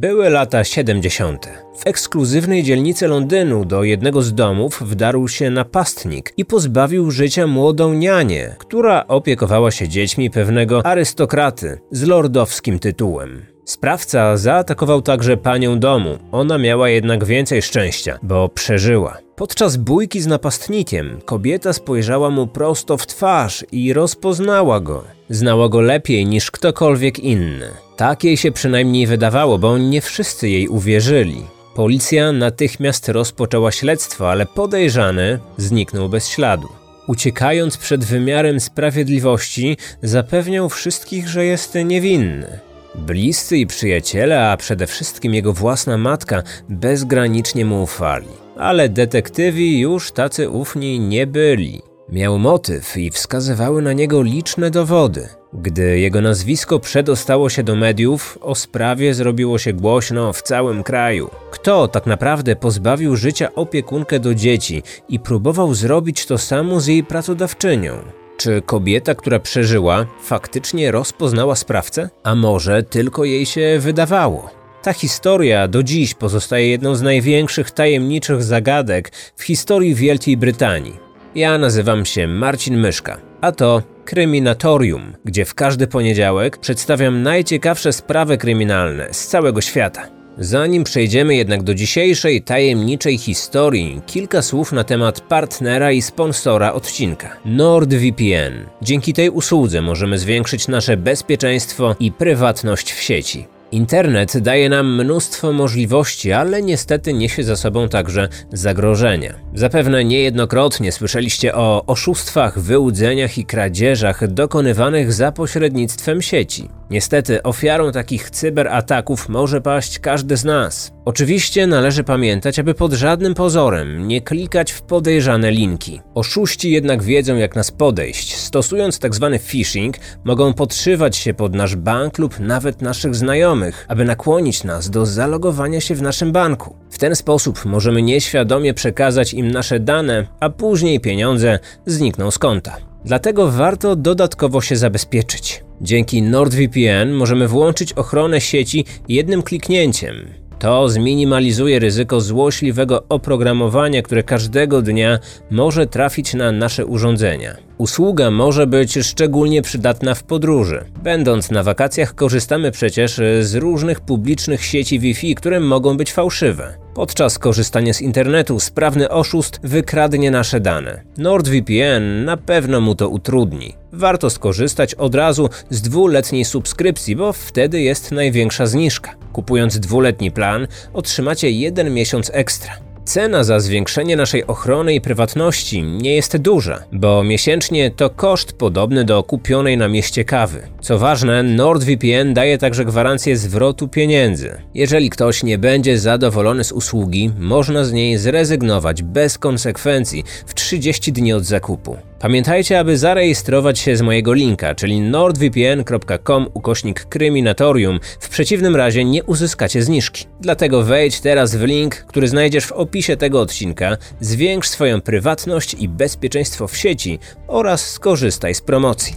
Były lata 70. W ekskluzywnej dzielnicy Londynu do jednego z domów wdarł się napastnik i pozbawił życia młodą nianię, która opiekowała się dziećmi pewnego arystokraty z lordowskim tytułem. Sprawca zaatakował także panią domu. Ona miała jednak więcej szczęścia, bo przeżyła. Podczas bójki z napastnikiem kobieta spojrzała mu prosto w twarz i rozpoznała go. Znała go lepiej niż ktokolwiek inny. Tak jej się przynajmniej wydawało, bo nie wszyscy jej uwierzyli. Policja natychmiast rozpoczęła śledztwo, ale podejrzany zniknął bez śladu. Uciekając przed wymiarem sprawiedliwości, zapewniał wszystkich, że jest niewinny. Bliscy i przyjaciele, a przede wszystkim jego własna matka, bezgranicznie mu ufali. Ale detektywi już tacy ufni nie byli. Miał motyw i wskazywały na niego liczne dowody. Gdy jego nazwisko przedostało się do mediów, o sprawie zrobiło się głośno w całym kraju. Kto tak naprawdę pozbawił życia opiekunkę do dzieci i próbował zrobić to samo z jej pracodawczynią? Czy kobieta, która przeżyła, faktycznie rozpoznała sprawcę? A może tylko jej się wydawało? Ta historia do dziś pozostaje jedną z największych tajemniczych zagadek w historii Wielkiej Brytanii. Ja nazywam się Marcin Myszka, a to Kryminatorium, gdzie w każdy poniedziałek przedstawiam najciekawsze sprawy kryminalne z całego świata. Zanim przejdziemy jednak do dzisiejszej tajemniczej historii, kilka słów na temat partnera i sponsora odcinka NordVPN. Dzięki tej usłudze możemy zwiększyć nasze bezpieczeństwo i prywatność w sieci. Internet daje nam mnóstwo możliwości, ale niestety niesie za sobą także zagrożenia. Zapewne niejednokrotnie słyszeliście o oszustwach, wyłudzeniach i kradzieżach dokonywanych za pośrednictwem sieci. Niestety ofiarą takich cyberataków może paść każdy z nas. Oczywiście należy pamiętać, aby pod żadnym pozorem nie klikać w podejrzane linki. Oszuści jednak wiedzą jak nas podejść. Stosując tzw tak phishing, mogą podszywać się pod nasz bank lub nawet naszych znajomych, aby nakłonić nas do zalogowania się w naszym banku. W ten sposób możemy nieświadomie przekazać im nasze dane, a później pieniądze znikną z konta. Dlatego warto dodatkowo się zabezpieczyć. Dzięki NordVPN możemy włączyć ochronę sieci jednym kliknięciem. To zminimalizuje ryzyko złośliwego oprogramowania, które każdego dnia może trafić na nasze urządzenia. Usługa może być szczególnie przydatna w podróży. Będąc na wakacjach, korzystamy przecież z różnych publicznych sieci Wi-Fi, które mogą być fałszywe. Podczas korzystania z internetu sprawny oszust wykradnie nasze dane. NordVPN na pewno mu to utrudni. Warto skorzystać od razu z dwuletniej subskrypcji, bo wtedy jest największa zniżka. Kupując dwuletni plan, otrzymacie jeden miesiąc ekstra. Cena za zwiększenie naszej ochrony i prywatności nie jest duża, bo miesięcznie to koszt podobny do kupionej na mieście kawy. Co ważne, NordVPN daje także gwarancję zwrotu pieniędzy. Jeżeli ktoś nie będzie zadowolony z usługi, można z niej zrezygnować bez konsekwencji w 30 dni od zakupu. Pamiętajcie, aby zarejestrować się z mojego linka, czyli nordvpn.com ukośnik kryminatorium. W przeciwnym razie nie uzyskacie zniżki. Dlatego wejdź teraz w link, który znajdziesz w opisie tego odcinka, zwiększ swoją prywatność i bezpieczeństwo w sieci oraz skorzystaj z promocji.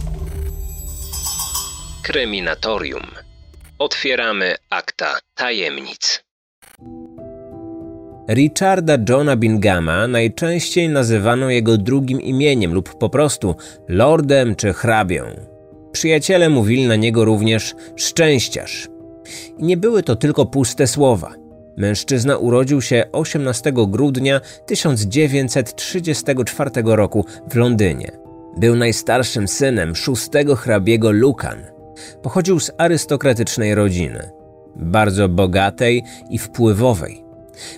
Kryminatorium. Otwieramy akta tajemnic. Richarda Johna Binghama najczęściej nazywano jego drugim imieniem lub po prostu lordem czy hrabią. Przyjaciele mówili na niego również szczęściarz. I nie były to tylko puste słowa. Mężczyzna urodził się 18 grudnia 1934 roku w Londynie. Był najstarszym synem szóstego hrabiego Lucan. Pochodził z arystokratycznej rodziny, bardzo bogatej i wpływowej.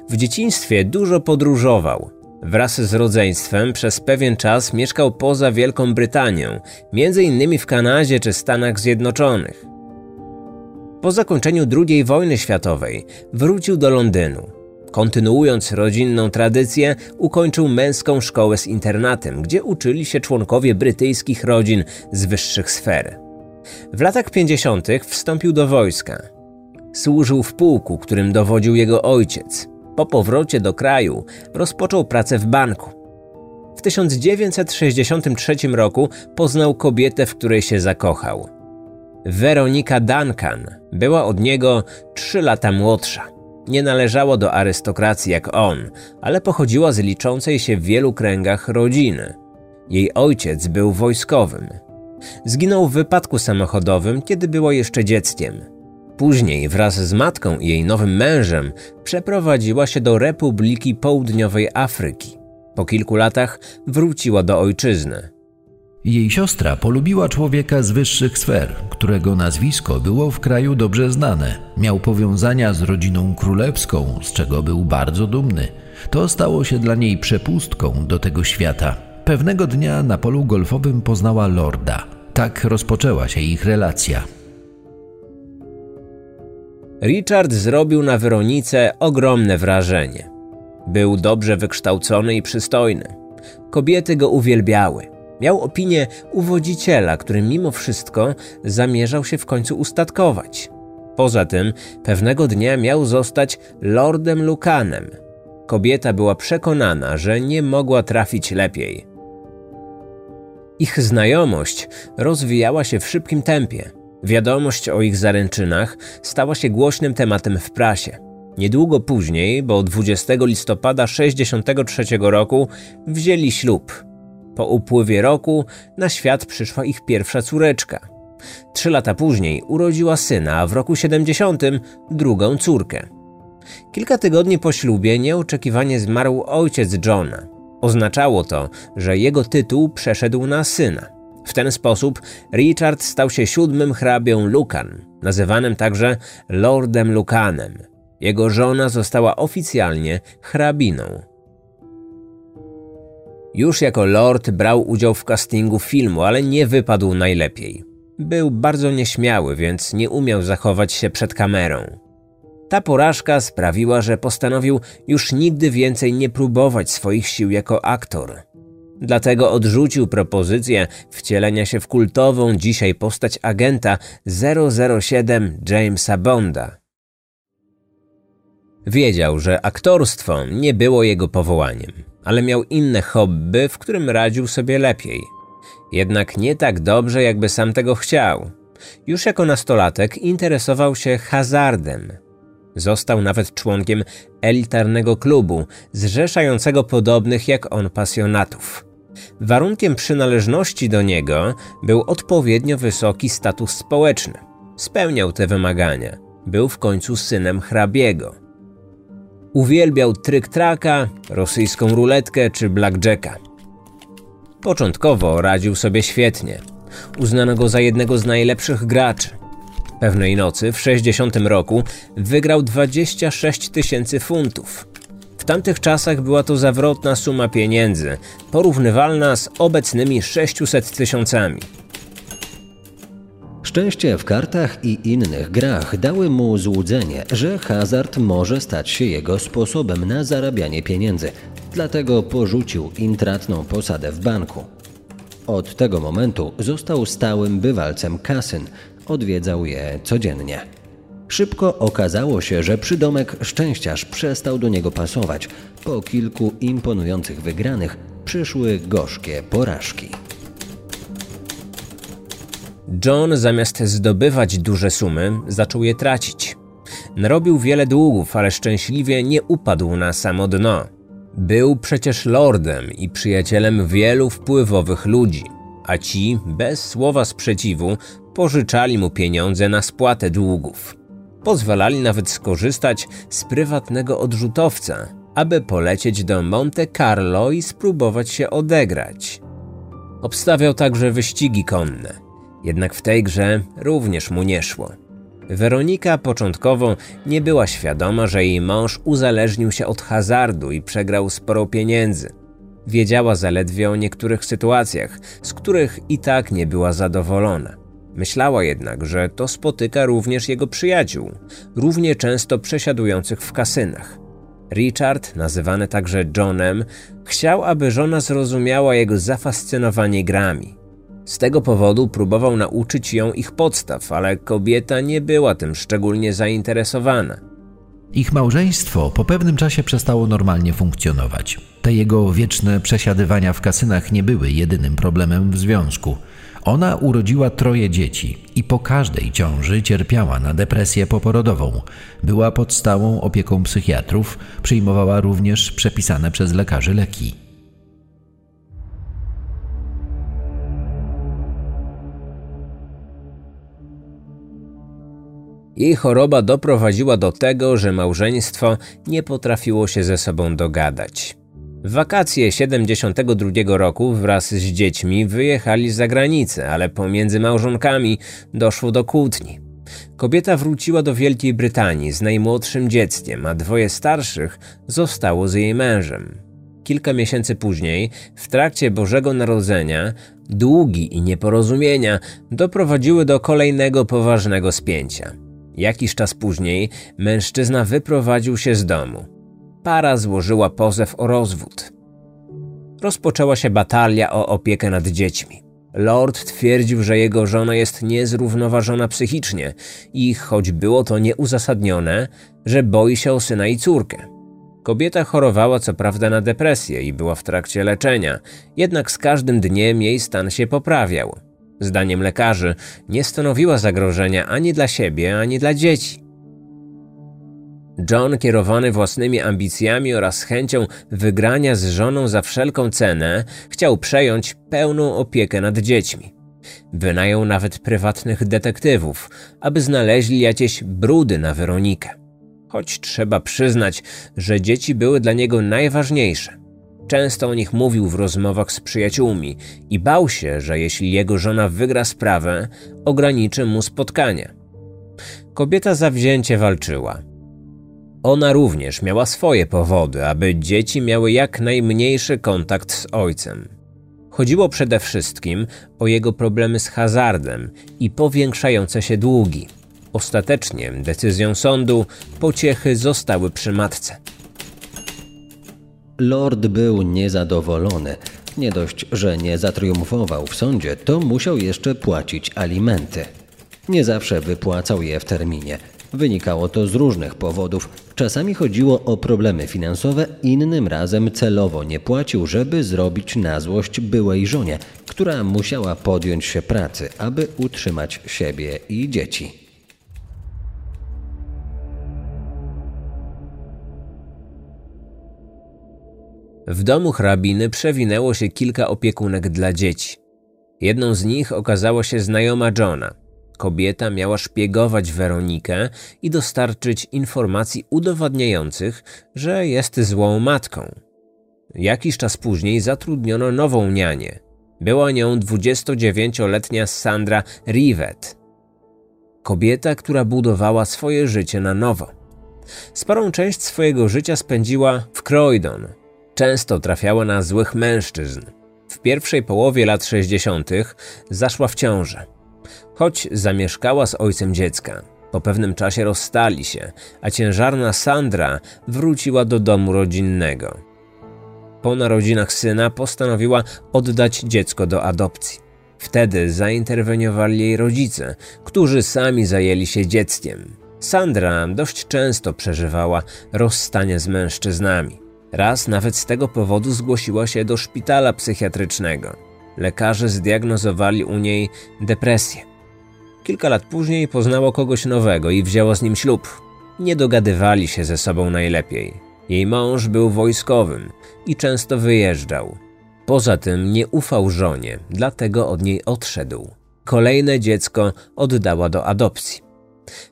W dzieciństwie dużo podróżował. Wraz z rodzeństwem przez pewien czas mieszkał poza Wielką Brytanią, m.in. w Kanadzie czy Stanach Zjednoczonych. Po zakończeniu II wojny światowej wrócił do Londynu. Kontynuując rodzinną tradycję, ukończył męską szkołę z internatem, gdzie uczyli się członkowie brytyjskich rodzin z wyższych sfer. W latach 50. wstąpił do wojska. Służył w pułku, którym dowodził jego ojciec. Po powrocie do kraju rozpoczął pracę w banku. W 1963 roku poznał kobietę, w której się zakochał. Weronika Duncan była od niego trzy lata młodsza. Nie należała do arystokracji jak on, ale pochodziła z liczącej się w wielu kręgach rodziny. Jej ojciec był wojskowym. Zginął w wypadku samochodowym, kiedy było jeszcze dzieckiem. Później wraz z matką i jej nowym mężem przeprowadziła się do Republiki Południowej Afryki. Po kilku latach wróciła do ojczyzny. Jej siostra polubiła człowieka z wyższych sfer, którego nazwisko było w kraju dobrze znane. Miał powiązania z rodziną królewską, z czego był bardzo dumny. To stało się dla niej przepustką do tego świata. Pewnego dnia na polu golfowym poznała lorda. Tak rozpoczęła się ich relacja. Richard zrobił na Weronice ogromne wrażenie. Był dobrze wykształcony i przystojny. Kobiety go uwielbiały. Miał opinię uwodziciela, który mimo wszystko zamierzał się w końcu ustatkować. Poza tym, pewnego dnia miał zostać lordem Lukanem. Kobieta była przekonana, że nie mogła trafić lepiej. Ich znajomość rozwijała się w szybkim tempie. Wiadomość o ich zaręczynach stała się głośnym tematem w prasie. Niedługo później, bo 20 listopada 63 roku, wzięli ślub. Po upływie roku na świat przyszła ich pierwsza córeczka. Trzy lata później urodziła syna, a w roku 70 drugą córkę. Kilka tygodni po ślubie nieoczekiwanie zmarł ojciec Johna. Oznaczało to, że jego tytuł przeszedł na syna. W ten sposób Richard stał się siódmym hrabią Lucan, nazywanym także Lordem Lucanem. Jego żona została oficjalnie hrabiną. Już jako lord brał udział w castingu filmu, ale nie wypadł najlepiej. Był bardzo nieśmiały, więc nie umiał zachować się przed kamerą. Ta porażka sprawiła, że postanowił już nigdy więcej nie próbować swoich sił jako aktor. Dlatego odrzucił propozycję wcielenia się w kultową dzisiaj postać agenta 007 Jamesa Bonda. Wiedział, że aktorstwo nie było jego powołaniem, ale miał inne hobby, w którym radził sobie lepiej. Jednak nie tak dobrze, jakby sam tego chciał. Już jako nastolatek interesował się hazardem. Został nawet członkiem elitarnego klubu, zrzeszającego podobnych jak on pasjonatów. Warunkiem przynależności do niego był odpowiednio wysoki status społeczny. Spełniał te wymagania. Był w końcu synem hrabiego. Uwielbiał tryk-traka, rosyjską ruletkę czy blackjacka. Początkowo radził sobie świetnie. Uznano go za jednego z najlepszych graczy. Pewnej nocy w 60 roku wygrał 26 tysięcy funtów. Tamtych czasach była to zawrotna suma pieniędzy, porównywalna z obecnymi 600 tysiącami. Szczęście w kartach i innych grach dały mu złudzenie, że hazard może stać się jego sposobem na zarabianie pieniędzy. Dlatego porzucił intratną posadę w banku. Od tego momentu został stałym bywalcem kasyn, odwiedzał je codziennie. Szybko okazało się, że przydomek szczęściarz przestał do niego pasować. Po kilku imponujących wygranych przyszły gorzkie porażki. John zamiast zdobywać duże sumy, zaczął je tracić. Narobił wiele długów, ale szczęśliwie nie upadł na samo dno. Był przecież lordem i przyjacielem wielu wpływowych ludzi, a ci, bez słowa sprzeciwu, pożyczali mu pieniądze na spłatę długów. Pozwalali nawet skorzystać z prywatnego odrzutowca, aby polecieć do Monte Carlo i spróbować się odegrać. Obstawiał także wyścigi konne, jednak w tej grze również mu nie szło. Weronika początkowo nie była świadoma, że jej mąż uzależnił się od hazardu i przegrał sporo pieniędzy. Wiedziała zaledwie o niektórych sytuacjach, z których i tak nie była zadowolona. Myślała jednak, że to spotyka również jego przyjaciół, równie często przesiadujących w kasynach. Richard, nazywany także Johnem, chciał, aby żona zrozumiała jego zafascynowanie grami. Z tego powodu próbował nauczyć ją ich podstaw, ale kobieta nie była tym szczególnie zainteresowana. Ich małżeństwo po pewnym czasie przestało normalnie funkcjonować. Te jego wieczne przesiadywania w kasynach nie były jedynym problemem w związku. Ona urodziła troje dzieci i po każdej ciąży cierpiała na depresję poporodową. Była pod stałą opieką psychiatrów, przyjmowała również przepisane przez lekarzy leki. Jej choroba doprowadziła do tego, że małżeństwo nie potrafiło się ze sobą dogadać. W wakacje 72 roku wraz z dziećmi wyjechali za granicę, ale pomiędzy małżonkami doszło do kłótni. Kobieta wróciła do Wielkiej Brytanii z najmłodszym dzieckiem, a dwoje starszych zostało z jej mężem. Kilka miesięcy później, w trakcie Bożego Narodzenia, długi i nieporozumienia doprowadziły do kolejnego poważnego spięcia. Jakiś czas później mężczyzna wyprowadził się z domu. Para złożyła pozew o rozwód. Rozpoczęła się batalia o opiekę nad dziećmi. Lord twierdził, że jego żona jest niezrównoważona psychicznie i choć było to nieuzasadnione, że boi się o syna i córkę. Kobieta chorowała co prawda na depresję i była w trakcie leczenia, jednak z każdym dniem jej stan się poprawiał. Zdaniem lekarzy nie stanowiła zagrożenia ani dla siebie, ani dla dzieci. John, kierowany własnymi ambicjami oraz chęcią wygrania z żoną za wszelką cenę, chciał przejąć pełną opiekę nad dziećmi. Wynajął nawet prywatnych detektywów, aby znaleźli jakieś brudy na Weronikę. Choć trzeba przyznać, że dzieci były dla niego najważniejsze. Często o nich mówił w rozmowach z przyjaciółmi i bał się, że jeśli jego żona wygra sprawę, ograniczy mu spotkania. Kobieta zawzięcie walczyła. Ona również miała swoje powody, aby dzieci miały jak najmniejszy kontakt z ojcem. Chodziło przede wszystkim o jego problemy z hazardem i powiększające się długi. Ostatecznie decyzją sądu pociechy zostały przy matce. Lord był niezadowolony. Nie dość, że nie zatriumfował w sądzie, to musiał jeszcze płacić alimenty. Nie zawsze wypłacał je w terminie. Wynikało to z różnych powodów. Czasami chodziło o problemy finansowe, innym razem celowo nie płacił, żeby zrobić na złość byłej żonie, która musiała podjąć się pracy, aby utrzymać siebie i dzieci. W domu hrabiny przewinęło się kilka opiekunek dla dzieci. Jedną z nich okazała się znajoma Johna. Kobieta miała szpiegować Weronikę i dostarczyć informacji udowadniających, że jest złą matką. Jakiś czas później zatrudniono nową nianię. Była nią 29-letnia Sandra Rivet. Kobieta, która budowała swoje życie na nowo. Sporą część swojego życia spędziła w Croydon, często trafiała na złych mężczyzn. W pierwszej połowie lat 60. zaszła w ciążę. Choć zamieszkała z ojcem dziecka, po pewnym czasie rozstali się, a ciężarna Sandra wróciła do domu rodzinnego. Po narodzinach syna postanowiła oddać dziecko do adopcji. Wtedy zainterweniowali jej rodzice, którzy sami zajęli się dzieckiem. Sandra dość często przeżywała rozstanie z mężczyznami. Raz nawet z tego powodu zgłosiła się do szpitala psychiatrycznego. Lekarze zdiagnozowali u niej depresję. Kilka lat później poznała kogoś nowego i wzięła z nim ślub. Nie dogadywali się ze sobą najlepiej. Jej mąż był wojskowym i często wyjeżdżał. Poza tym nie ufał żonie, dlatego od niej odszedł. Kolejne dziecko oddała do adopcji.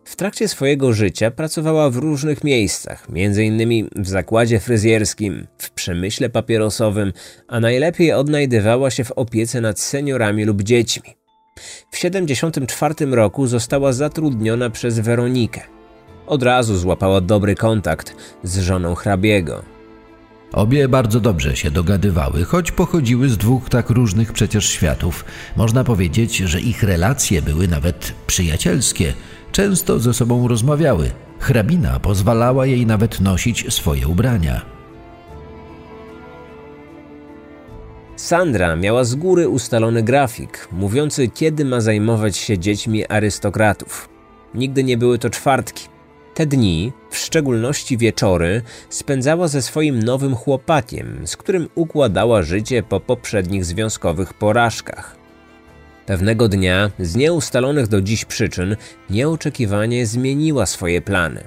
W trakcie swojego życia pracowała w różnych miejscach, m.in. w zakładzie fryzjerskim, w przemyśle papierosowym, a najlepiej odnajdywała się w opiece nad seniorami lub dziećmi. W 1974 roku została zatrudniona przez Weronikę. Od razu złapała dobry kontakt z żoną hrabiego. Obie bardzo dobrze się dogadywały, choć pochodziły z dwóch tak różnych przecież światów. Można powiedzieć, że ich relacje były nawet przyjacielskie – Często ze sobą rozmawiały. Hrabina pozwalała jej nawet nosić swoje ubrania. Sandra miała z góry ustalony grafik, mówiący kiedy ma zajmować się dziećmi arystokratów. Nigdy nie były to czwartki. Te dni, w szczególności wieczory, spędzała ze swoim nowym chłopakiem, z którym układała życie po poprzednich związkowych porażkach. Pewnego dnia, z nieustalonych do dziś przyczyn, nieoczekiwanie zmieniła swoje plany.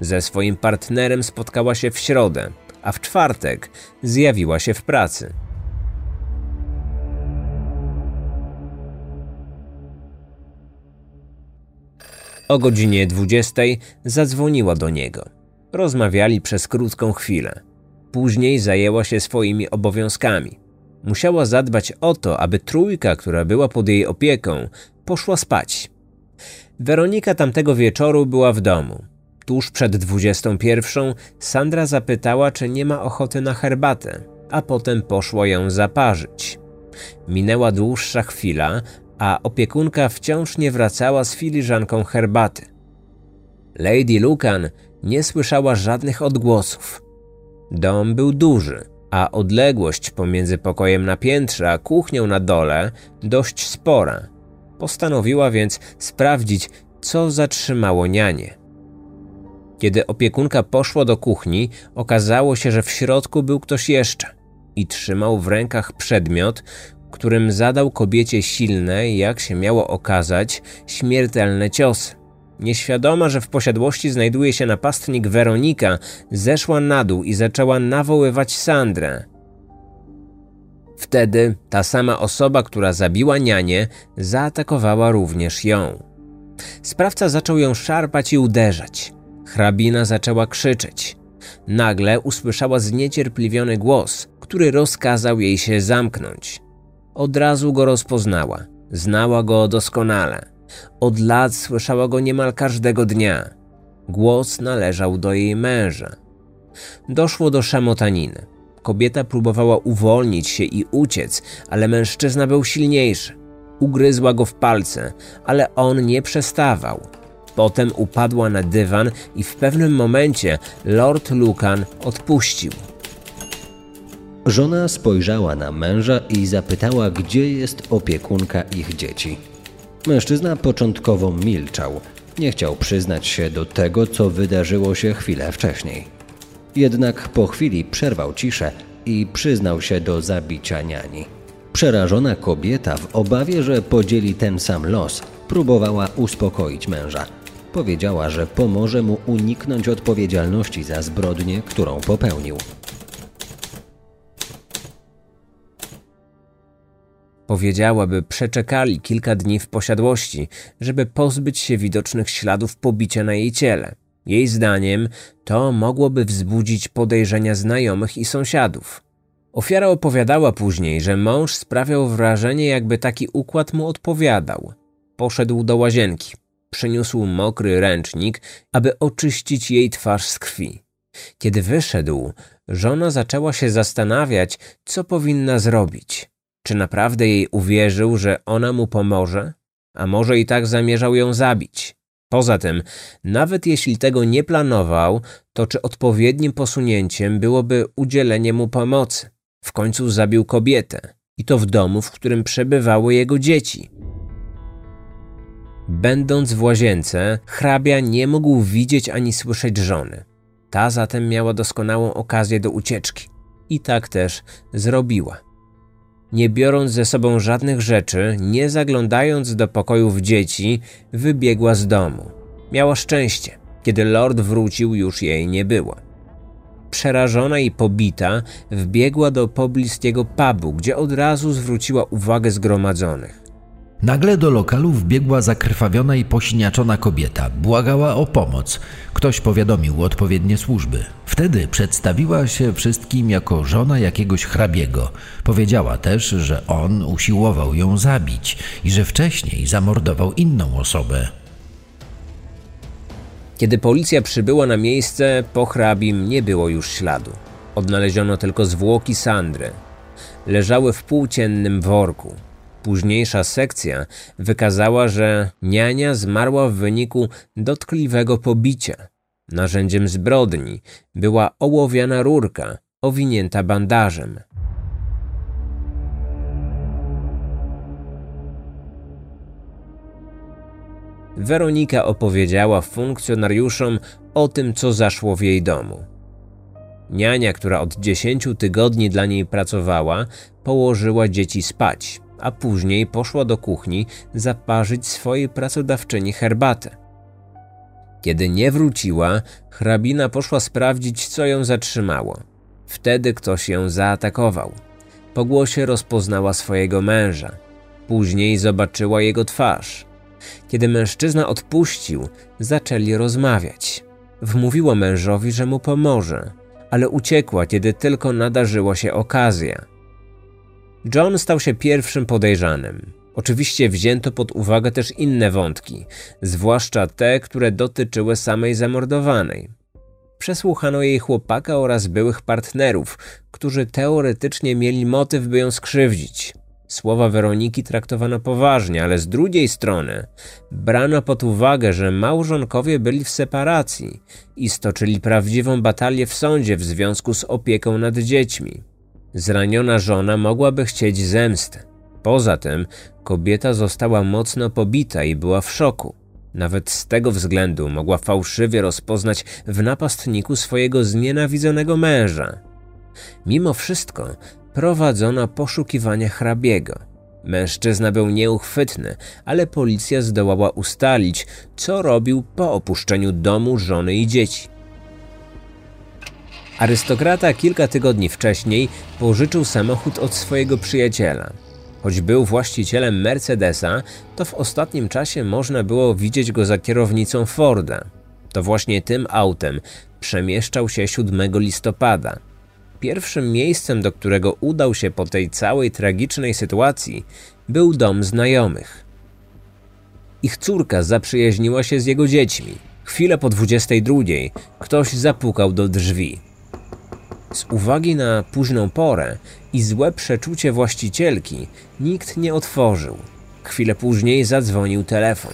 Ze swoim partnerem spotkała się w środę, a w czwartek zjawiła się w pracy. O godzinie 20 zadzwoniła do niego. Rozmawiali przez krótką chwilę. Później zajęła się swoimi obowiązkami. Musiała zadbać o to, aby trójka, która była pod jej opieką, poszła spać. Weronika tamtego wieczoru była w domu. Tuż przed 21 Sandra zapytała, czy nie ma ochoty na herbatę, a potem poszła ją zaparzyć. Minęła dłuższa chwila, a opiekunka wciąż nie wracała z filiżanką herbaty. Lady Lucan nie słyszała żadnych odgłosów. Dom był duży, a odległość pomiędzy pokojem na piętrze a kuchnią na dole dość spora. Postanowiła więc sprawdzić, co zatrzymało nianie. Kiedy opiekunka poszła do kuchni, okazało się, że w środku był ktoś jeszcze i trzymał w rękach przedmiot, którym zadał kobiecie silne, jak się miało okazać, śmiertelne ciosy. Nieświadoma, że w posiadłości znajduje się napastnik Weronika, zeszła na dół i zaczęła nawoływać Sandrę. Wtedy ta sama osoba, która zabiła nianię, zaatakowała również ją. Sprawca zaczął ją szarpać i uderzać. Hrabina zaczęła krzyczeć. Nagle usłyszała zniecierpliwiony głos, który rozkazał jej się zamknąć. Od razu go rozpoznała. Znała go doskonale. Od lat słyszała go niemal każdego dnia. Głos należał do jej męża. Doszło do szamotaniny. Kobieta próbowała uwolnić się i uciec, ale mężczyzna był silniejszy. Ugryzła go w palce, ale on nie przestawał. Potem upadła na dywan i w pewnym momencie Lord Lucan odpuścił. Żona spojrzała na męża i zapytała, gdzie jest opiekunka ich dzieci. Mężczyzna początkowo milczał. Nie chciał przyznać się do tego, co wydarzyło się chwilę wcześniej. Jednak po chwili przerwał ciszę i przyznał się do zabicia niani. Przerażona kobieta, w obawie, że podzieli ten sam los, próbowała uspokoić męża. Powiedziała, że pomoże mu uniknąć odpowiedzialności za zbrodnię, którą popełnił. Powiedziała, by przeczekali kilka dni w posiadłości, żeby pozbyć się widocznych śladów pobicia na jej ciele. Jej zdaniem to mogłoby wzbudzić podejrzenia znajomych i sąsiadów. Ofiara opowiadała później, że mąż sprawiał wrażenie, jakby taki układ mu odpowiadał. Poszedł do łazienki, przyniósł mokry ręcznik, aby oczyścić jej twarz z krwi. Kiedy wyszedł, żona zaczęła się zastanawiać, co powinna zrobić. Czy naprawdę jej uwierzył, że ona mu pomoże? A może i tak zamierzał ją zabić? Poza tym, nawet jeśli tego nie planował, to czy odpowiednim posunięciem byłoby udzielenie mu pomocy? W końcu zabił kobietę i to w domu, w którym przebywały jego dzieci. Będąc w łazience, hrabia nie mógł widzieć ani słyszeć żony. Ta zatem miała doskonałą okazję do ucieczki. I tak też zrobiła nie biorąc ze sobą żadnych rzeczy, nie zaglądając do pokojów dzieci, wybiegła z domu. Miała szczęście. Kiedy lord wrócił, już jej nie było. Przerażona i pobita, wbiegła do pobliskiego pubu, gdzie od razu zwróciła uwagę zgromadzonych. Nagle do lokalu wbiegła zakrwawiona i posiniaczona kobieta. Błagała o pomoc. Ktoś powiadomił odpowiednie służby. Wtedy przedstawiła się wszystkim jako żona jakiegoś hrabiego. Powiedziała też, że on usiłował ją zabić i że wcześniej zamordował inną osobę. Kiedy policja przybyła na miejsce, po hrabim nie było już śladu. Odnaleziono tylko zwłoki Sandry. Leżały w płóciennym worku. Późniejsza sekcja wykazała, że niania zmarła w wyniku dotkliwego pobicia. Narzędziem zbrodni była ołowiana rurka owinięta bandażem. Weronika opowiedziała funkcjonariuszom o tym, co zaszło w jej domu. Niania, która od dziesięciu tygodni dla niej pracowała, położyła dzieci spać a później poszła do kuchni zaparzyć swojej pracodawczyni herbatę. Kiedy nie wróciła, hrabina poszła sprawdzić, co ją zatrzymało. Wtedy ktoś ją zaatakował. Po głosie rozpoznała swojego męża. Później zobaczyła jego twarz. Kiedy mężczyzna odpuścił, zaczęli rozmawiać. Wmówiła mężowi, że mu pomoże, ale uciekła, kiedy tylko nadarzyła się okazja. John stał się pierwszym podejrzanym. Oczywiście wzięto pod uwagę też inne wątki, zwłaszcza te, które dotyczyły samej zamordowanej. Przesłuchano jej chłopaka oraz byłych partnerów, którzy teoretycznie mieli motyw, by ją skrzywdzić. Słowa Weroniki traktowano poważnie, ale z drugiej strony brano pod uwagę, że małżonkowie byli w separacji i stoczyli prawdziwą batalię w sądzie w związku z opieką nad dziećmi. Zraniona żona mogłaby chcieć zemsty. Poza tym kobieta została mocno pobita i była w szoku. Nawet z tego względu mogła fałszywie rozpoznać w napastniku swojego znienawidzonego męża. Mimo wszystko prowadzono poszukiwania hrabiego. Mężczyzna był nieuchwytny, ale policja zdołała ustalić, co robił po opuszczeniu domu żony i dzieci. Arystokrata kilka tygodni wcześniej pożyczył samochód od swojego przyjaciela. Choć był właścicielem Mercedesa, to w ostatnim czasie można było widzieć go za kierownicą Forda. To właśnie tym autem przemieszczał się 7 listopada. Pierwszym miejscem, do którego udał się po tej całej tragicznej sytuacji, był dom znajomych. Ich córka zaprzyjaźniła się z jego dziećmi. Chwilę po 22 ktoś zapukał do drzwi. Z uwagi na późną porę i złe przeczucie właścicielki, nikt nie otworzył. Chwilę później zadzwonił telefon.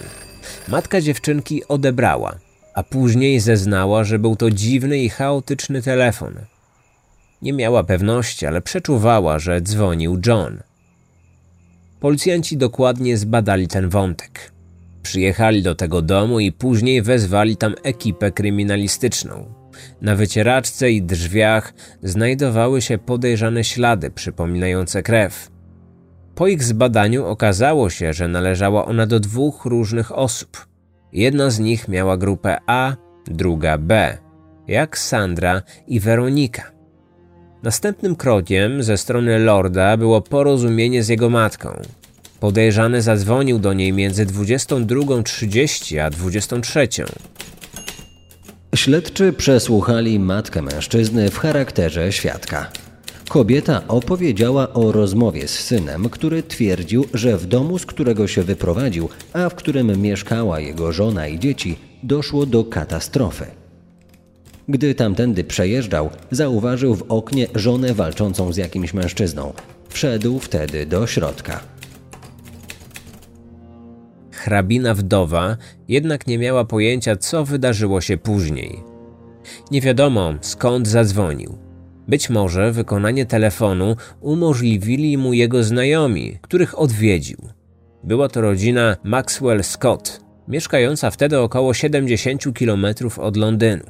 Matka dziewczynki odebrała, a później zeznała, że był to dziwny i chaotyczny telefon. Nie miała pewności, ale przeczuwała, że dzwonił John. Policjanci dokładnie zbadali ten wątek. Przyjechali do tego domu i później wezwali tam ekipę kryminalistyczną. Na wycieraczce i drzwiach znajdowały się podejrzane ślady przypominające krew. Po ich zbadaniu okazało się, że należała ona do dwóch różnych osób. Jedna z nich miała grupę A, druga B, jak Sandra i Weronika. Następnym krokiem ze strony Lorda było porozumienie z jego matką. Podejrzany zadzwonił do niej między 22.30 a 23.00. Śledczy przesłuchali matkę mężczyzny w charakterze świadka. Kobieta opowiedziała o rozmowie z synem, który twierdził, że w domu, z którego się wyprowadził, a w którym mieszkała jego żona i dzieci, doszło do katastrofy. Gdy tamtędy przejeżdżał, zauważył w oknie żonę walczącą z jakimś mężczyzną. Wszedł wtedy do środka. Hrabina wdowa jednak nie miała pojęcia, co wydarzyło się później. Nie wiadomo skąd zadzwonił. Być może wykonanie telefonu umożliwili mu jego znajomi, których odwiedził. Była to rodzina Maxwell Scott, mieszkająca wtedy około 70 km od Londynu.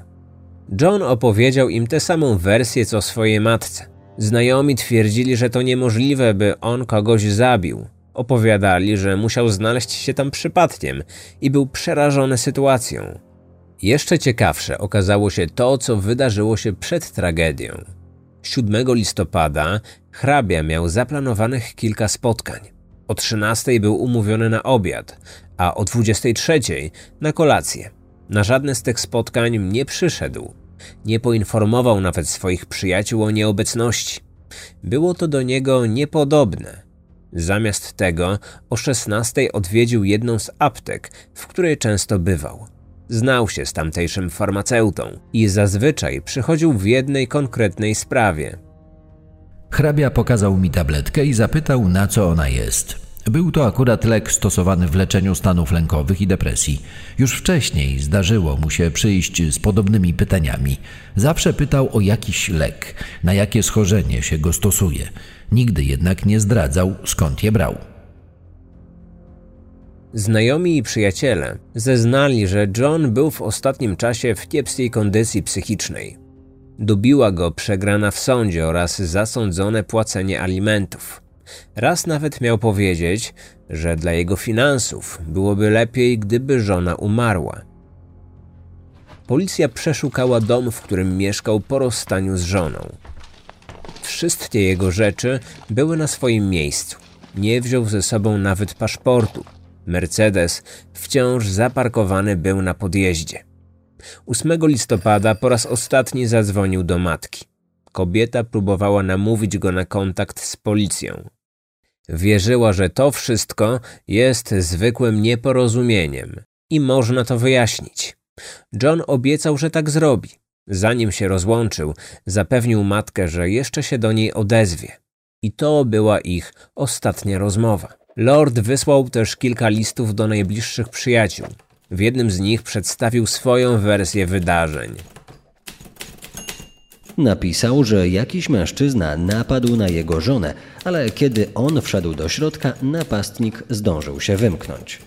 John opowiedział im tę samą wersję co swojej matce. Znajomi twierdzili, że to niemożliwe, by on kogoś zabił, Opowiadali, że musiał znaleźć się tam przypadkiem i był przerażony sytuacją. Jeszcze ciekawsze okazało się to, co wydarzyło się przed tragedią. 7 listopada hrabia miał zaplanowanych kilka spotkań. O 13 był umówiony na obiad, a o 23 na kolację. Na żadne z tych spotkań nie przyszedł. Nie poinformował nawet swoich przyjaciół o nieobecności. Było to do niego niepodobne. Zamiast tego o 16 odwiedził jedną z aptek, w której często bywał. Znał się z tamtejszym farmaceutą i zazwyczaj przychodził w jednej konkretnej sprawie. Hrabia pokazał mi tabletkę i zapytał, na co ona jest. Był to akurat lek stosowany w leczeniu stanów lękowych i depresji. Już wcześniej zdarzyło mu się przyjść z podobnymi pytaniami. Zawsze pytał o jakiś lek, na jakie schorzenie się go stosuje. Nigdy jednak nie zdradzał, skąd je brał. Znajomi i przyjaciele zeznali, że John był w ostatnim czasie w kiepskiej kondycji psychicznej. Dubiła go przegrana w sądzie oraz zasądzone płacenie alimentów. Raz nawet miał powiedzieć, że dla jego finansów byłoby lepiej, gdyby żona umarła. Policja przeszukała dom, w którym mieszkał po rozstaniu z żoną. Wszystkie jego rzeczy były na swoim miejscu. Nie wziął ze sobą nawet paszportu. Mercedes wciąż zaparkowany był na podjeździe. 8 listopada po raz ostatni zadzwonił do matki. Kobieta próbowała namówić go na kontakt z policją. Wierzyła, że to wszystko jest zwykłym nieporozumieniem i można to wyjaśnić. John obiecał, że tak zrobi. Zanim się rozłączył, zapewnił matkę, że jeszcze się do niej odezwie. I to była ich ostatnia rozmowa. Lord wysłał też kilka listów do najbliższych przyjaciół. W jednym z nich przedstawił swoją wersję wydarzeń. Napisał, że jakiś mężczyzna napadł na jego żonę, ale kiedy on wszedł do środka, napastnik zdążył się wymknąć.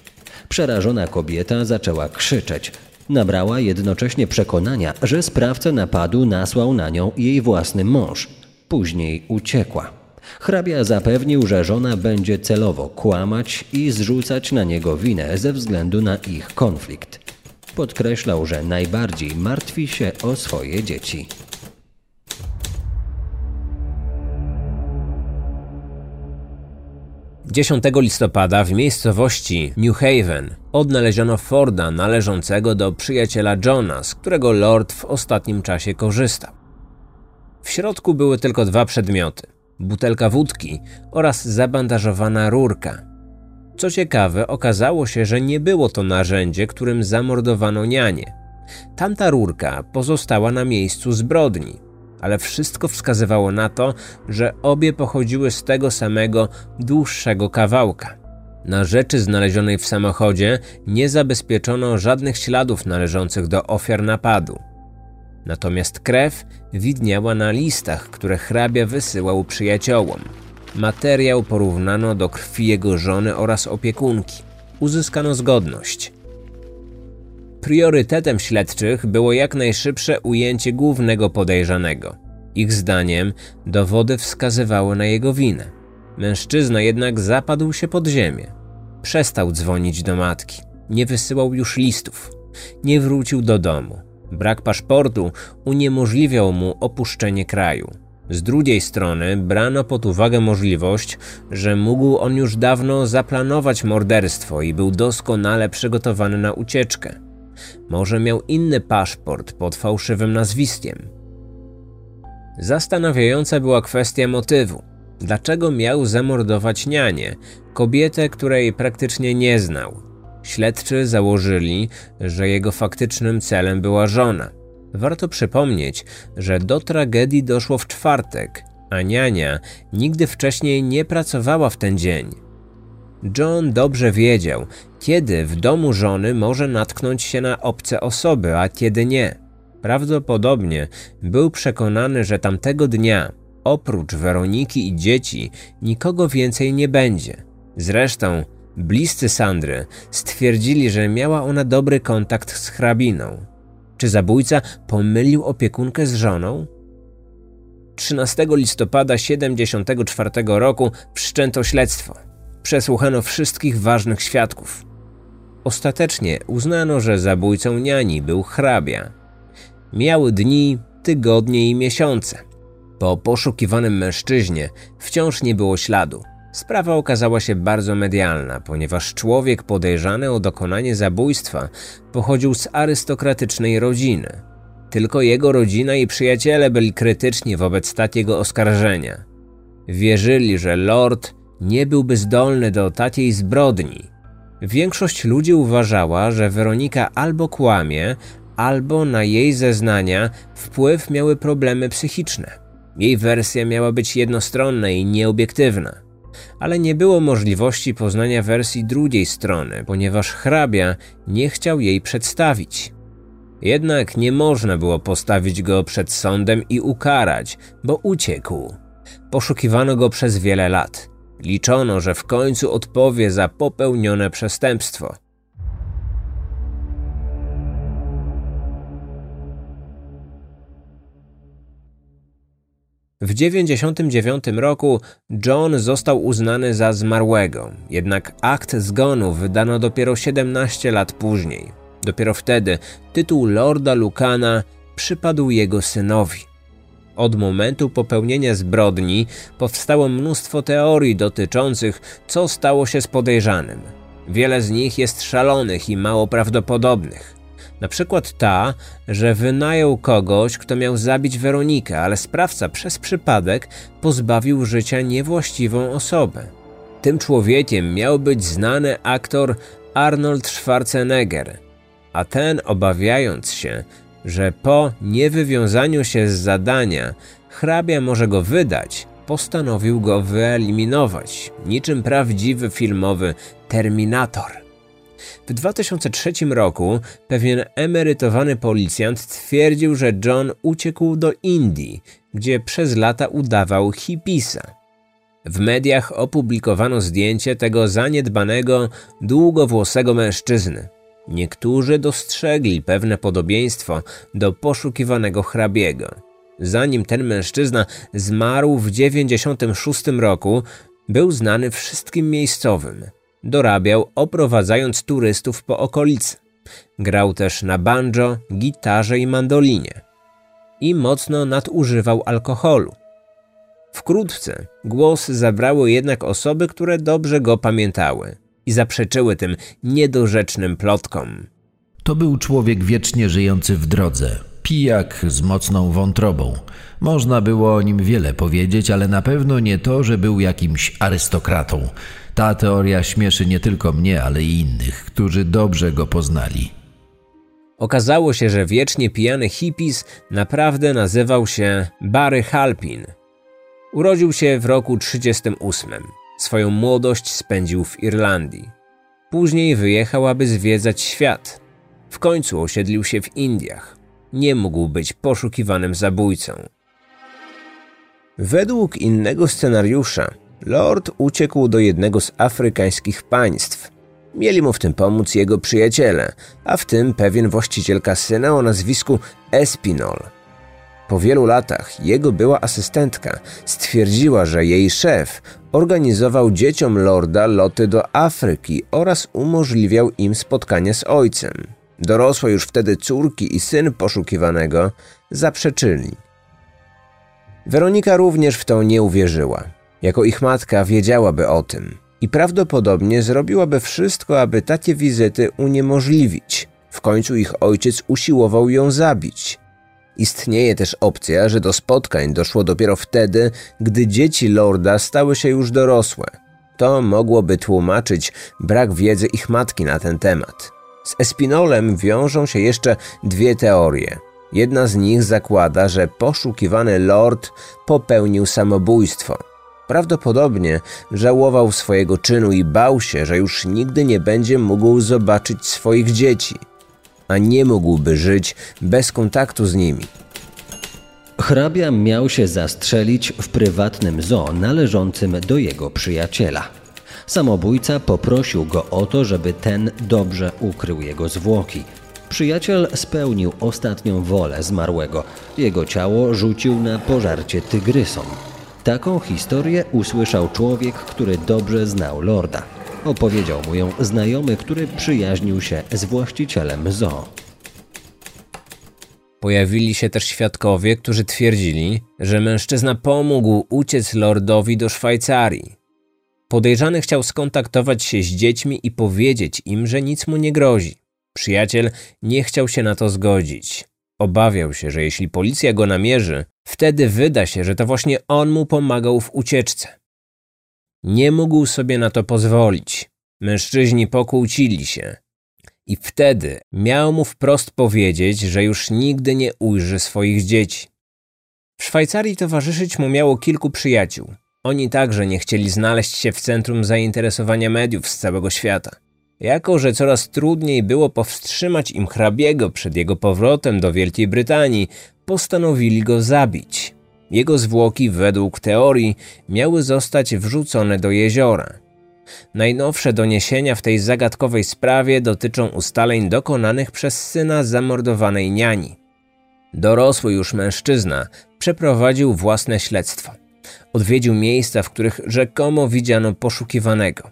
Przerażona kobieta zaczęła krzyczeć. Nabrała jednocześnie przekonania, że sprawcę napadu nasłał na nią jej własny mąż. Później uciekła. Hrabia zapewnił, że żona będzie celowo kłamać i zrzucać na niego winę ze względu na ich konflikt. Podkreślał, że najbardziej martwi się o swoje dzieci. Dziesiątego listopada w miejscowości New Haven odnaleziono Forda należącego do przyjaciela Johna, z którego Lord w ostatnim czasie korzystał. W środku były tylko dwa przedmioty: butelka wódki oraz zabandażowana rurka. Co ciekawe, okazało się, że nie było to narzędzie, którym zamordowano nianie. Tamta rurka pozostała na miejscu zbrodni, ale wszystko wskazywało na to, że obie pochodziły z tego samego dłuższego kawałka. Na rzeczy znalezionej w samochodzie nie zabezpieczono żadnych śladów należących do ofiar napadu. Natomiast krew widniała na listach, które hrabia wysyłał przyjaciołom. Materiał porównano do krwi jego żony oraz opiekunki. Uzyskano zgodność. Priorytetem śledczych było jak najszybsze ujęcie głównego podejrzanego. Ich zdaniem dowody wskazywały na jego winę. Mężczyzna jednak zapadł się pod ziemię. Przestał dzwonić do matki. Nie wysyłał już listów. Nie wrócił do domu. Brak paszportu uniemożliwiał mu opuszczenie kraju. Z drugiej strony brano pod uwagę możliwość, że mógł on już dawno zaplanować morderstwo i był doskonale przygotowany na ucieczkę. Może miał inny paszport pod fałszywym nazwiskiem. Zastanawiająca była kwestia motywu. Dlaczego miał zamordować nianię, kobietę, której praktycznie nie znał? Śledczy założyli, że jego faktycznym celem była żona. Warto przypomnieć, że do tragedii doszło w czwartek, a niania nigdy wcześniej nie pracowała w ten dzień. John dobrze wiedział, kiedy w domu żony może natknąć się na obce osoby, a kiedy nie. Prawdopodobnie był przekonany, że tamtego dnia, oprócz Weroniki i dzieci, nikogo więcej nie będzie. Zresztą, bliscy Sandry stwierdzili, że miała ona dobry kontakt z hrabiną. Czy zabójca pomylił opiekunkę z żoną? 13 listopada 74 roku wszczęto śledztwo. Przesłuchano wszystkich ważnych świadków. Ostatecznie uznano, że zabójcą niani był hrabia. Miały dni, tygodnie i miesiące. Po poszukiwanym mężczyźnie wciąż nie było śladu. Sprawa okazała się bardzo medialna, ponieważ człowiek podejrzany o dokonanie zabójstwa pochodził z arystokratycznej rodziny. Tylko jego rodzina i przyjaciele byli krytyczni wobec takiego oskarżenia. Wierzyli, że lord nie byłby zdolny do takiej zbrodni. Większość ludzi uważała, że Weronika albo kłamie, albo na jej zeznania wpływ miały problemy psychiczne. Jej wersja miała być jednostronna i nieobiektywna. Ale nie było możliwości poznania wersji drugiej strony, ponieważ hrabia nie chciał jej przedstawić. Jednak nie można było postawić go przed sądem i ukarać, bo uciekł. Poszukiwano go przez wiele lat. Liczono, że w końcu odpowie za popełnione przestępstwo. W 1999 roku John został uznany za zmarłego, jednak akt zgonu wydano dopiero 17 lat później. Dopiero wtedy tytuł Lorda Lucana przypadł jego synowi. Od momentu popełnienia zbrodni powstało mnóstwo teorii dotyczących, co stało się z podejrzanym. Wiele z nich jest szalonych i mało prawdopodobnych. Na przykład ta, że wynajął kogoś, kto miał zabić Weronikę, ale sprawca przez przypadek pozbawił życia niewłaściwą osobę. Tym człowiekiem miał być znany aktor Arnold Schwarzenegger, a ten, obawiając się, że po niewywiązaniu się z zadania hrabia może go wydać, postanowił go wyeliminować, niczym prawdziwy filmowy Terminator. W 2003 roku pewien emerytowany policjant twierdził, że John uciekł do Indii, gdzie przez lata udawał hipisa. W mediach opublikowano zdjęcie tego zaniedbanego, długowłosego mężczyzny. Niektórzy dostrzegli pewne podobieństwo do poszukiwanego hrabiego. Zanim ten mężczyzna zmarł w 96 roku, był znany wszystkim miejscowym. Dorabiał oprowadzając turystów po okolicy. Grał też na banjo, gitarze i mandolinie. I mocno nadużywał alkoholu. Wkrótce głos zabrały jednak osoby, które dobrze go pamiętały i zaprzeczyły tym niedorzecznym plotkom. To był człowiek wiecznie żyjący w drodze, pijak z mocną wątrobą. Można było o nim wiele powiedzieć, ale na pewno nie to, że był jakimś arystokratą. Ta teoria śmieszy nie tylko mnie, ale i innych, którzy dobrze go poznali. Okazało się, że wiecznie pijany hippies naprawdę nazywał się Barry Halpin. Urodził się w roku 38. Swoją młodość spędził w Irlandii. Później wyjechał, aby zwiedzać świat. W końcu osiedlił się w Indiach. Nie mógł być poszukiwanym zabójcą. Według innego scenariusza, Lord uciekł do jednego z afrykańskich państw. Mieli mu w tym pomóc jego przyjaciele, a w tym pewien właściciel kasyna o nazwisku Espinol – po wielu latach jego była asystentka stwierdziła, że jej szef organizował dzieciom lorda loty do Afryki oraz umożliwiał im spotkanie z ojcem. Dorosłe już wtedy córki i syn poszukiwanego zaprzeczyli. Weronika również w to nie uwierzyła. Jako ich matka wiedziałaby o tym i prawdopodobnie zrobiłaby wszystko, aby takie wizyty uniemożliwić. W końcu ich ojciec usiłował ją zabić. Istnieje też opcja, że do spotkań doszło dopiero wtedy, gdy dzieci lorda stały się już dorosłe. To mogłoby tłumaczyć brak wiedzy ich matki na ten temat. Z Espinolem wiążą się jeszcze dwie teorie. Jedna z nich zakłada, że poszukiwany lord popełnił samobójstwo. Prawdopodobnie żałował swojego czynu i bał się, że już nigdy nie będzie mógł zobaczyć swoich dzieci a nie mógłby żyć bez kontaktu z nimi. Hrabia miał się zastrzelić w prywatnym zoo należącym do jego przyjaciela. Samobójca poprosił go o to, żeby ten dobrze ukrył jego zwłoki. Przyjaciel spełnił ostatnią wolę zmarłego. Jego ciało rzucił na pożarcie tygrysom. Taką historię usłyszał człowiek, który dobrze znał lorda. Opowiedział mu ją znajomy, który przyjaźnił się z właścicielem zoo. Pojawili się też świadkowie, którzy twierdzili, że mężczyzna pomógł uciec lordowi do Szwajcarii. Podejrzany chciał skontaktować się z dziećmi i powiedzieć im, że nic mu nie grozi. Przyjaciel nie chciał się na to zgodzić. Obawiał się, że jeśli policja go namierzy, wtedy wyda się, że to właśnie on mu pomagał w ucieczce. Nie mógł sobie na to pozwolić. Mężczyźni pokłócili się. I wtedy miał mu wprost powiedzieć, że już nigdy nie ujrzy swoich dzieci. W Szwajcarii towarzyszyć mu miało kilku przyjaciół. Oni także nie chcieli znaleźć się w centrum zainteresowania mediów z całego świata. Jako, że coraz trudniej było powstrzymać im hrabiego przed jego powrotem do Wielkiej Brytanii, postanowili go zabić. Jego zwłoki, według teorii, miały zostać wrzucone do jeziora. Najnowsze doniesienia w tej zagadkowej sprawie dotyczą ustaleń dokonanych przez syna zamordowanej niani. Dorosły już mężczyzna przeprowadził własne śledztwo. Odwiedził miejsca, w których rzekomo widziano poszukiwanego.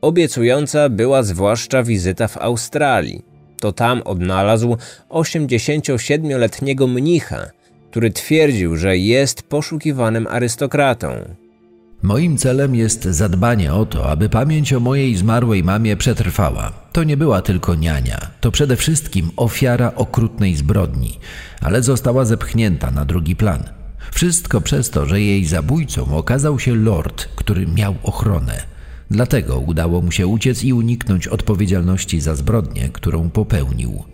Obiecująca była zwłaszcza wizyta w Australii. To tam odnalazł 87-letniego mnicha, który twierdził, że jest poszukiwanym arystokratą. Moim celem jest zadbanie o to, aby pamięć o mojej zmarłej mamie przetrwała. To nie była tylko niania, to przede wszystkim ofiara okrutnej zbrodni, ale została zepchnięta na drugi plan. Wszystko przez to, że jej zabójcą okazał się lord, który miał ochronę. Dlatego udało mu się uciec i uniknąć odpowiedzialności za zbrodnię, którą popełnił.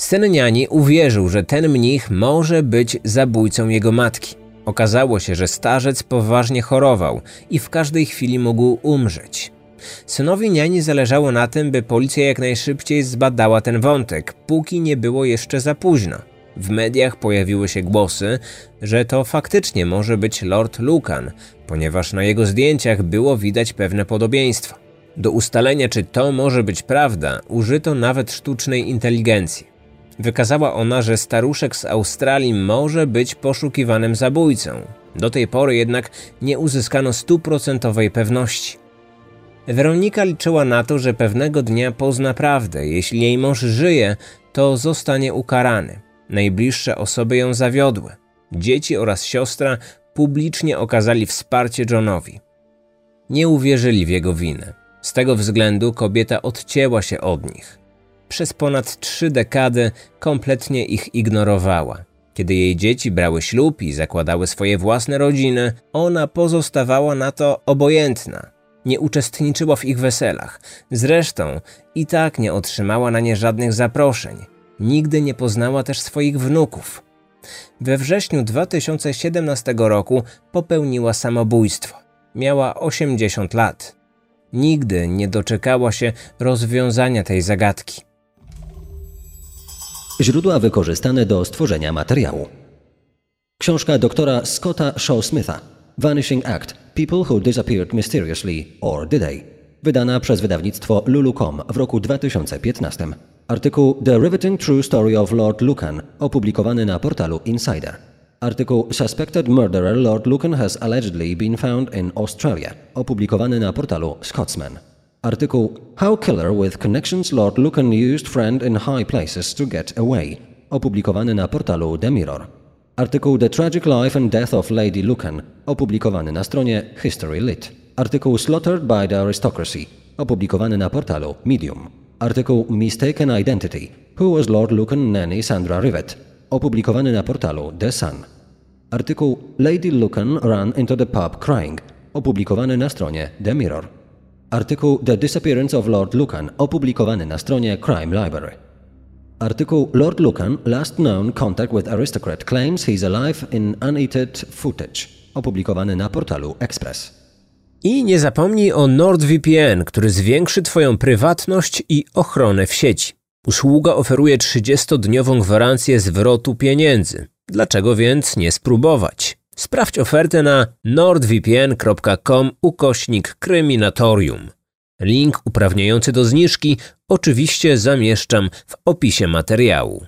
Senniani uwierzył, że ten mnich może być zabójcą jego matki. Okazało się, że starzec poważnie chorował i w każdej chwili mógł umrzeć. Synowi niani zależało na tym, by policja jak najszybciej zbadała ten wątek, póki nie było jeszcze za późno. W mediach pojawiły się głosy, że to faktycznie może być Lord Lucan, ponieważ na jego zdjęciach było widać pewne podobieństwa. Do ustalenia, czy to może być prawda, użyto nawet sztucznej inteligencji. Wykazała ona, że staruszek z Australii może być poszukiwanym zabójcą. Do tej pory jednak nie uzyskano stuprocentowej pewności. Weronika liczyła na to, że pewnego dnia pozna prawdę. Jeśli jej mąż żyje, to zostanie ukarany. Najbliższe osoby ją zawiodły. Dzieci oraz siostra publicznie okazali wsparcie Johnowi. Nie uwierzyli w jego winę. Z tego względu kobieta odcięła się od nich. Przez ponad trzy dekady kompletnie ich ignorowała. Kiedy jej dzieci brały ślub i zakładały swoje własne rodziny, ona pozostawała na to obojętna. Nie uczestniczyła w ich weselach. Zresztą i tak nie otrzymała na nie żadnych zaproszeń. Nigdy nie poznała też swoich wnuków. We wrześniu 2017 roku popełniła samobójstwo. Miała 80 lat. Nigdy nie doczekała się rozwiązania tej zagadki. Źródła wykorzystane do stworzenia materiału. Książka doktora Scotta Shaw-Smitha Vanishing Act People Who Disappeared Mysteriously or Did They? Wydana przez wydawnictwo Lulu.com w roku 2015. Artykuł The Riveting True Story of Lord Lucan opublikowany na portalu Insider. Artykuł Suspected Murderer Lord Lucan has allegedly been found in Australia opublikowany na portalu Scotsman. Artykuł How Killer with Connections Lord Lucan Used Friend in High Places to Get Away opublikowany na portalu The Mirror. Artykuł The Tragic Life and Death of Lady Lucan opublikowany na stronie History Lit. Artykuł Slaughtered by the Aristocracy opublikowany na portalu Medium. Artykuł Mistaken Identity Who was Lord Lucan Nanny Sandra Rivet opublikowany na portalu The Sun. Artykuł Lady Lucan Ran into the Pub Crying opublikowany na stronie The Mirror. Artykuł The Disappearance of Lord Lucan opublikowany na stronie Crime Library. Artykuł Lord Lucan Last Known Contact with Aristocrat Claims He's Alive in Unedited Footage opublikowany na portalu Express. I nie zapomnij o NordVPN, który zwiększy Twoją prywatność i ochronę w sieci. Usługa oferuje 30-dniową gwarancję zwrotu pieniędzy. Dlaczego więc nie spróbować? Sprawdź ofertę na nordvpn.com ukośnik kryminatorium. Link uprawniający do zniżki oczywiście zamieszczam w opisie materiału.